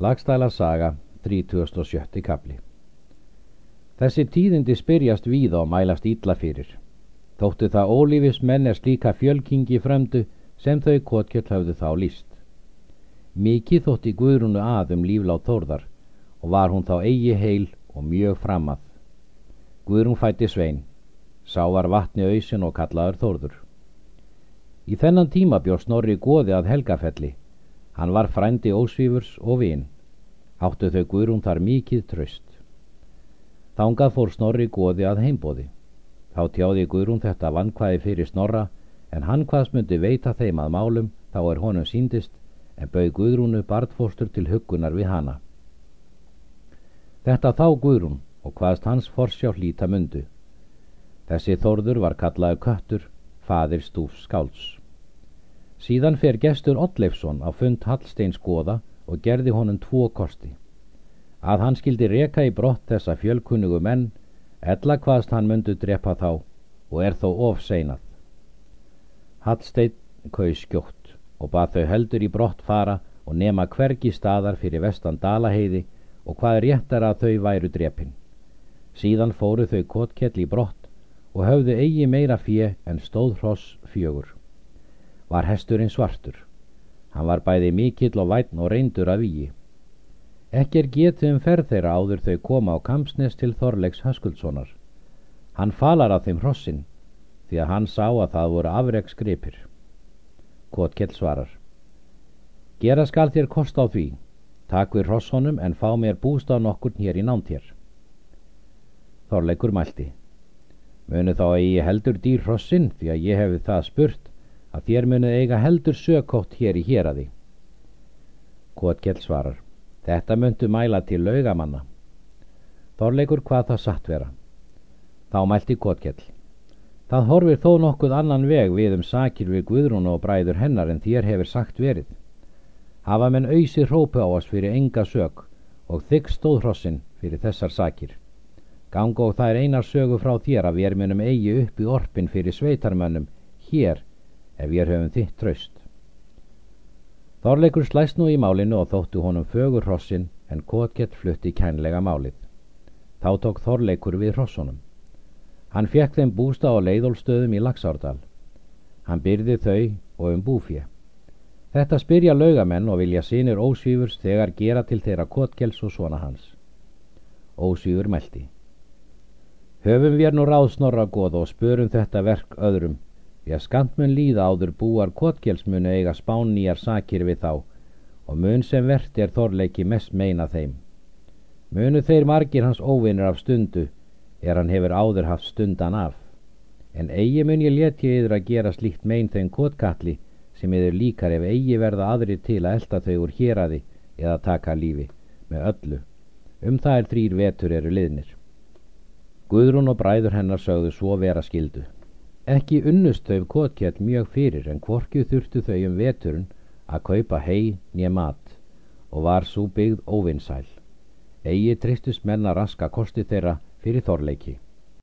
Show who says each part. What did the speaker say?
Speaker 1: Lagstæla saga, 37. kapli Þessi tíðindi spyrjast víða og mælast ítla fyrir. Þóttu það ólífis menn er slíka fjölkingi fremdu sem þau kotkjöld hafðu þá líst. Mikið þótti Guðrúnu að um líflátt þórðar og var hún þá eigi heil og mjög framað. Guðrún fætti svein, sá var vatni auðsin og kallaður þórður. Í þennan tíma bjóð Snorri góði að helgafelli Hann var frændi ósvífurs og vinn. Áttu þau Guðrún þar mikið tröst. Þángað fór Snorri góði að heimbóði. Þá tjáði Guðrún þetta vankvæði fyrir Snorra en hann hvaðs myndi veita þeim að málum þá er honum síndist en bauð Guðrúnu bartfóstur til huggunar við hana. Þetta þá Guðrún og hvaðst hans forsjá hlýta myndu. Þessi þorður var kallaðu köttur, fadir stúf skáls. Síðan fer gestur Oddleifsson á fund Hallsteins goða og gerði honum tvo kosti. Að hann skildi reka í brott þessa fjölkunnugu menn, ella hvaðst hann myndu drepa þá og er þó of seinað. Hallstein kauð skjótt og bað þau heldur í brott fara og nema hvergi staðar fyrir vestan Dalaheiði og hvað réttar að þau væru drepin. Síðan fóru þau kotkell í brott og höfðu eigi meira fjö en stóð hross fjögur var hesturinn svartur. Hann var bæði mikill og vætn og reyndur af íi. Ekki er getið um ferð þeirra áður þau koma á kampsnes til Þorlegs Höskuldssonar. Hann falar af þeim hrossin, því að hann sá að það voru afreg skripir. Kotkell svarar. Gera skal þér kost á því. Takk við hrosshonum en fá mér bústað nokkur hér í nántjér. Þorleikur mælti. Munu þá að ég heldur dýr hrossin því að ég hefi það spurt að þér munið eiga heldur sökótt hér í hér Kotkell svarar Þetta myndu mæla til laugamanna. Þorleikur hvað það satt vera. Þá mælti Kotkell Það horfir þó nokkuð annan veg við um sakir við Guðrún og bræður hennar en þér hefur sagt verið. Hafa menn auðsir hrópu á oss fyrir enga sök og þykk stóðhrossin fyrir þessar sakir. Gang og það er einar sögu frá þér að við munum eigi upp í orpin fyrir sveitarmönnum hér ef ég höfum þitt tröst. Þorleikur slæst nú í málinu og þóttu honum fögur hrossin en Kotgett flutti kænlega málið. Þá tók Þorleikur við hrossunum. Hann fekk þeim bústa á leiðólstöðum í Laxárdal. Hann byrði þau og um búfje. Þetta spyrja laugamenn og vilja sínir ósvífurs þegar gera til þeirra Kotgells og svona hans. Ósvífur meldi. Höfum við nú ráðsnorra goð og spörum þetta verk öðrum því að skant mun líða áður búar kotgjelsmunu eiga spán nýjar sakir við þá og mun sem verðt er þorleiki mest meina þeim. Munu þeir margir hans óvinnir af stundu er hann hefur áður haft stundan af, en eigi mun ég leti yfir að gera slíkt mein þeim kotkalli sem yfir líkar ef eigi verða aðri til að elda þau úr héræði eða taka lífi með öllu. Um það er þrýr vetur eru liðnir. Guðrún og bræður hennar sögðu svo vera skildu. Ekki unnust þau kotkjall mjög fyrir en kvorkju þurftu þau um veturinn að kaupa hei nýja mat og var svo byggð óvinnsæl. Egi tristust menna raska kosti þeirra fyrir þorleiki.